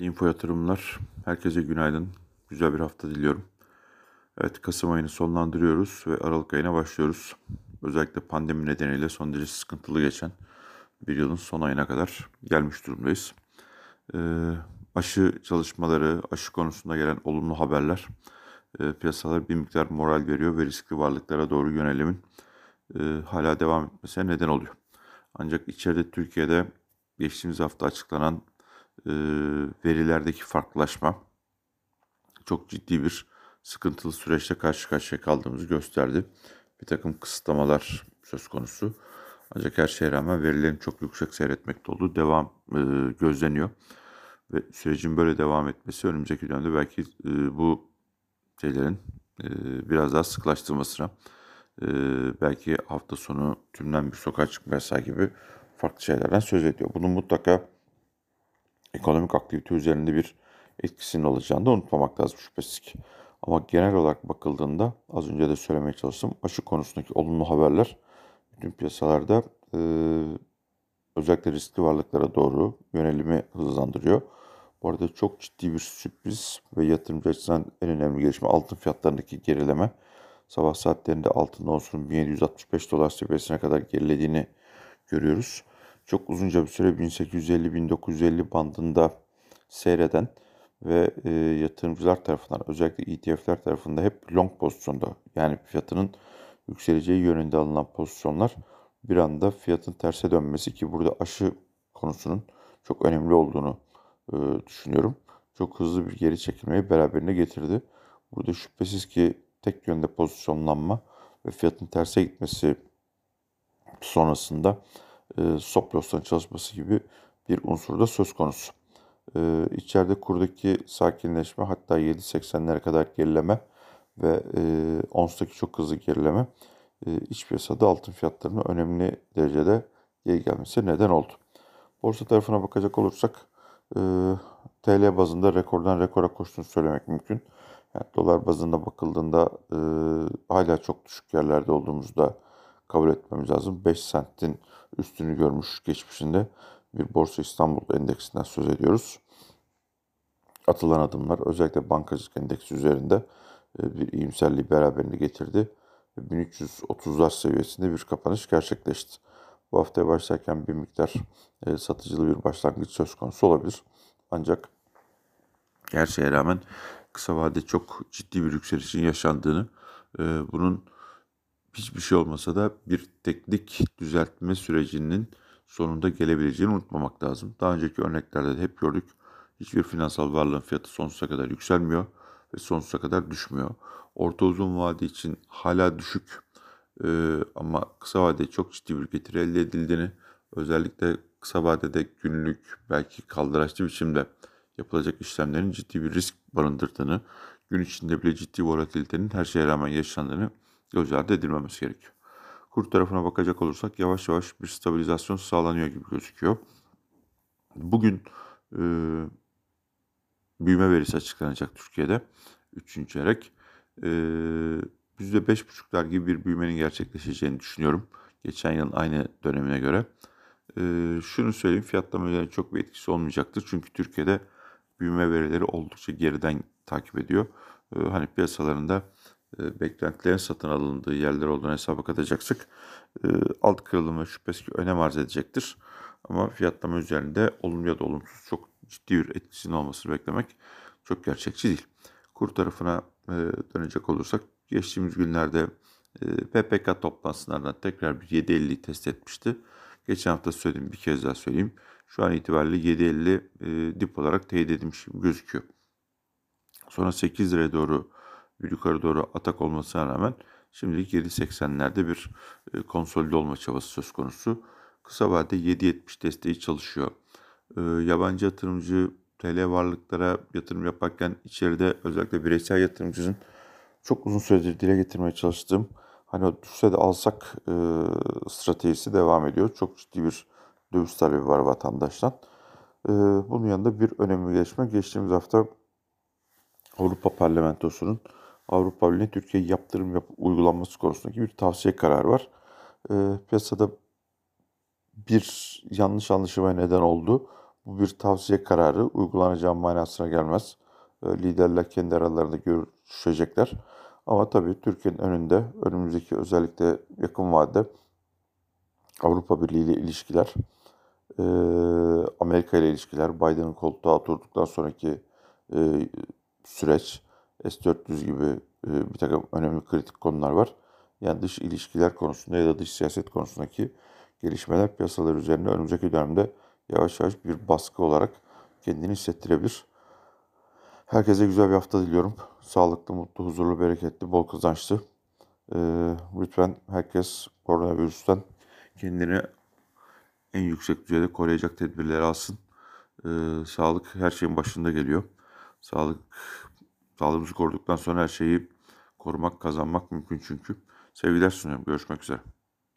Linfo yatırımlar. Herkese günaydın. Güzel bir hafta diliyorum. Evet Kasım ayını sonlandırıyoruz ve Aralık ayına başlıyoruz. Özellikle pandemi nedeniyle son derece sıkıntılı geçen bir yılın son ayına kadar gelmiş durumdayız. Ee, aşı çalışmaları, aşı konusunda gelen olumlu haberler e, piyasalara bir miktar moral veriyor ve riskli varlıklara doğru yönelimin e, hala devam etmesine neden oluyor. Ancak içeride Türkiye'de geçtiğimiz hafta açıklanan e, verilerdeki farklılaşma çok ciddi bir sıkıntılı süreçte karşı karşıya kaldığımızı gösterdi. Bir takım kısıtlamalar söz konusu. Ancak her şeye rağmen verilerin çok yüksek seyretmekte olduğu devam e, gözleniyor. Ve sürecin böyle devam etmesi önümüzdeki dönemde belki e, bu şeylerin e, biraz daha sıklaştırmasına e, belki hafta sonu tümden bir sokağa çıkma yasağı gibi farklı şeylerden söz ediyor. Bunun mutlaka ekonomik aktivite üzerinde bir etkisinin olacağını da unutmamak lazım şüphesiz ki. Ama genel olarak bakıldığında az önce de söylemeye çalıştım aşı konusundaki olumlu haberler bütün piyasalarda e, özellikle riskli varlıklara doğru yönelimi hızlandırıyor. Bu arada çok ciddi bir sürpriz ve yatırımcı açısından en önemli gelişme altın fiyatlarındaki gerileme. Sabah saatlerinde altın onsunun 1765 dolar seviyesine kadar gerilediğini görüyoruz. Çok uzunca bir süre 1850-1950 bandında seyreden ve e, yatırımcılar tarafından özellikle ETF'ler tarafından hep long pozisyonda yani fiyatının yükseleceği yönünde alınan pozisyonlar bir anda fiyatın terse dönmesi ki burada aşı konusunun çok önemli olduğunu e, düşünüyorum. Çok hızlı bir geri çekilmeyi beraberinde getirdi. Burada şüphesiz ki tek yönde pozisyonlanma ve fiyatın terse gitmesi sonrasında e, stop çalışması gibi bir unsur da söz konusu. E, içeride kurdaki sakinleşme hatta 7.80'lere kadar gerileme ve e, ons'taki çok hızlı gerileme e, iç piyasada altın fiyatlarının önemli derecede geri gelmesi neden oldu. Borsa tarafına bakacak olursak e, TL bazında rekordan rekora koştuğunu söylemek mümkün. Yani dolar bazında bakıldığında e, hala çok düşük yerlerde olduğumuzu da kabul etmemiz lazım. 5 sentin üstünü görmüş geçmişinde bir Borsa İstanbul endeksinden söz ediyoruz. Atılan adımlar özellikle bankacılık endeksi üzerinde e, bir iyimserliği beraberinde getirdi. 1330'lar seviyesinde bir kapanış gerçekleşti. Bu haftaya başlarken bir miktar e, satıcılı bir başlangıç söz konusu olabilir. Ancak her şeye rağmen kısa vadede çok ciddi bir yükselişin yaşandığını, e, bunun hiçbir şey olmasa da bir teknik düzeltme sürecinin sonunda gelebileceğini unutmamak lazım. Daha önceki örneklerde de hep gördük. Hiçbir finansal varlığın fiyatı sonsuza kadar yükselmiyor ve sonsuza kadar düşmüyor. Orta uzun vade için hala düşük ee, ama kısa vadede çok ciddi bir getiri elde edildiğini, özellikle kısa vadede günlük belki kaldıraçlı biçimde yapılacak işlemlerin ciddi bir risk barındırdığını, gün içinde bile ciddi volatilitenin her şeye rağmen yaşandığını göz ardı edilmemesi gerekiyor. Kur tarafına bakacak olursak yavaş yavaş bir stabilizasyon sağlanıyor gibi gözüküyor. Bugün e, büyüme verisi açıklanacak Türkiye'de. Üçüncü çeyrek. E, %5,5'lar gibi bir büyümenin gerçekleşeceğini düşünüyorum. Geçen yılın aynı dönemine göre. E, şunu söyleyeyim fiyatlama çok bir etkisi olmayacaktır. Çünkü Türkiye'de büyüme verileri oldukça geriden takip ediyor. E, hani piyasalarında beklentilerin satın alındığı yerler olduğunu hesaba katacaksak e, alt kırılımı şüphesiz ki önem arz edecektir. Ama fiyatlama üzerinde olumlu ya da olumsuz çok ciddi bir etkisinin olmasını beklemek çok gerçekçi değil. Kur tarafına e, dönecek olursak geçtiğimiz günlerde PPK toplantısından tekrar bir 7.50'yi test etmişti. Geçen hafta söyledim bir kez daha söyleyeyim. Şu an itibariyle 7.50 dip olarak teyit edilmiş gibi gözüküyor. Sonra 8 liraya doğru yukarı doğru atak olmasına rağmen şimdilik 7.80'lerde bir e, konsolide olma çabası söz konusu. Kısa vadede 7.70 desteği çalışıyor. E, yabancı yatırımcı TL varlıklara yatırım yaparken içeride özellikle bireysel yatırımcının çok uzun süredir dile getirmeye çalıştığım hani o düşse de alsak e, stratejisi devam ediyor. Çok ciddi bir döviz talebi var vatandaştan. E, bunun yanında bir önemli gelişme geçtiğimiz hafta Avrupa Parlamentosu'nun Avrupa Birliği Türkiye yaptırım yap uygulanması konusundaki bir tavsiye kararı var. E, piyasada bir yanlış anlaşılmaya neden oldu. bu bir tavsiye kararı uygulanacağı manasına gelmez. E, liderler kendi aralarında görüşecekler. Ama tabii Türkiye'nin önünde önümüzdeki özellikle yakın vadede Avrupa Birliği ile ilişkiler, e, Amerika ile ilişkiler, Biden'ın koltuğa oturduktan sonraki e, süreç, S-400 gibi e, bir takım önemli kritik konular var. Yani dış ilişkiler konusunda ya da dış siyaset konusundaki gelişmeler piyasalar üzerinde önümüzdeki dönemde yavaş yavaş bir baskı olarak kendini hissettirebilir. Herkese güzel bir hafta diliyorum. Sağlıklı, mutlu, huzurlu, bereketli, bol kazançlı. Ee, lütfen herkes koronavirüsten kendini en yüksek düzeyde koruyacak tedbirleri alsın. Ee, sağlık her şeyin başında geliyor. Sağlık sağlığımızı koruduktan sonra her şeyi korumak, kazanmak mümkün çünkü. Sevgiler sunuyorum. Görüşmek üzere.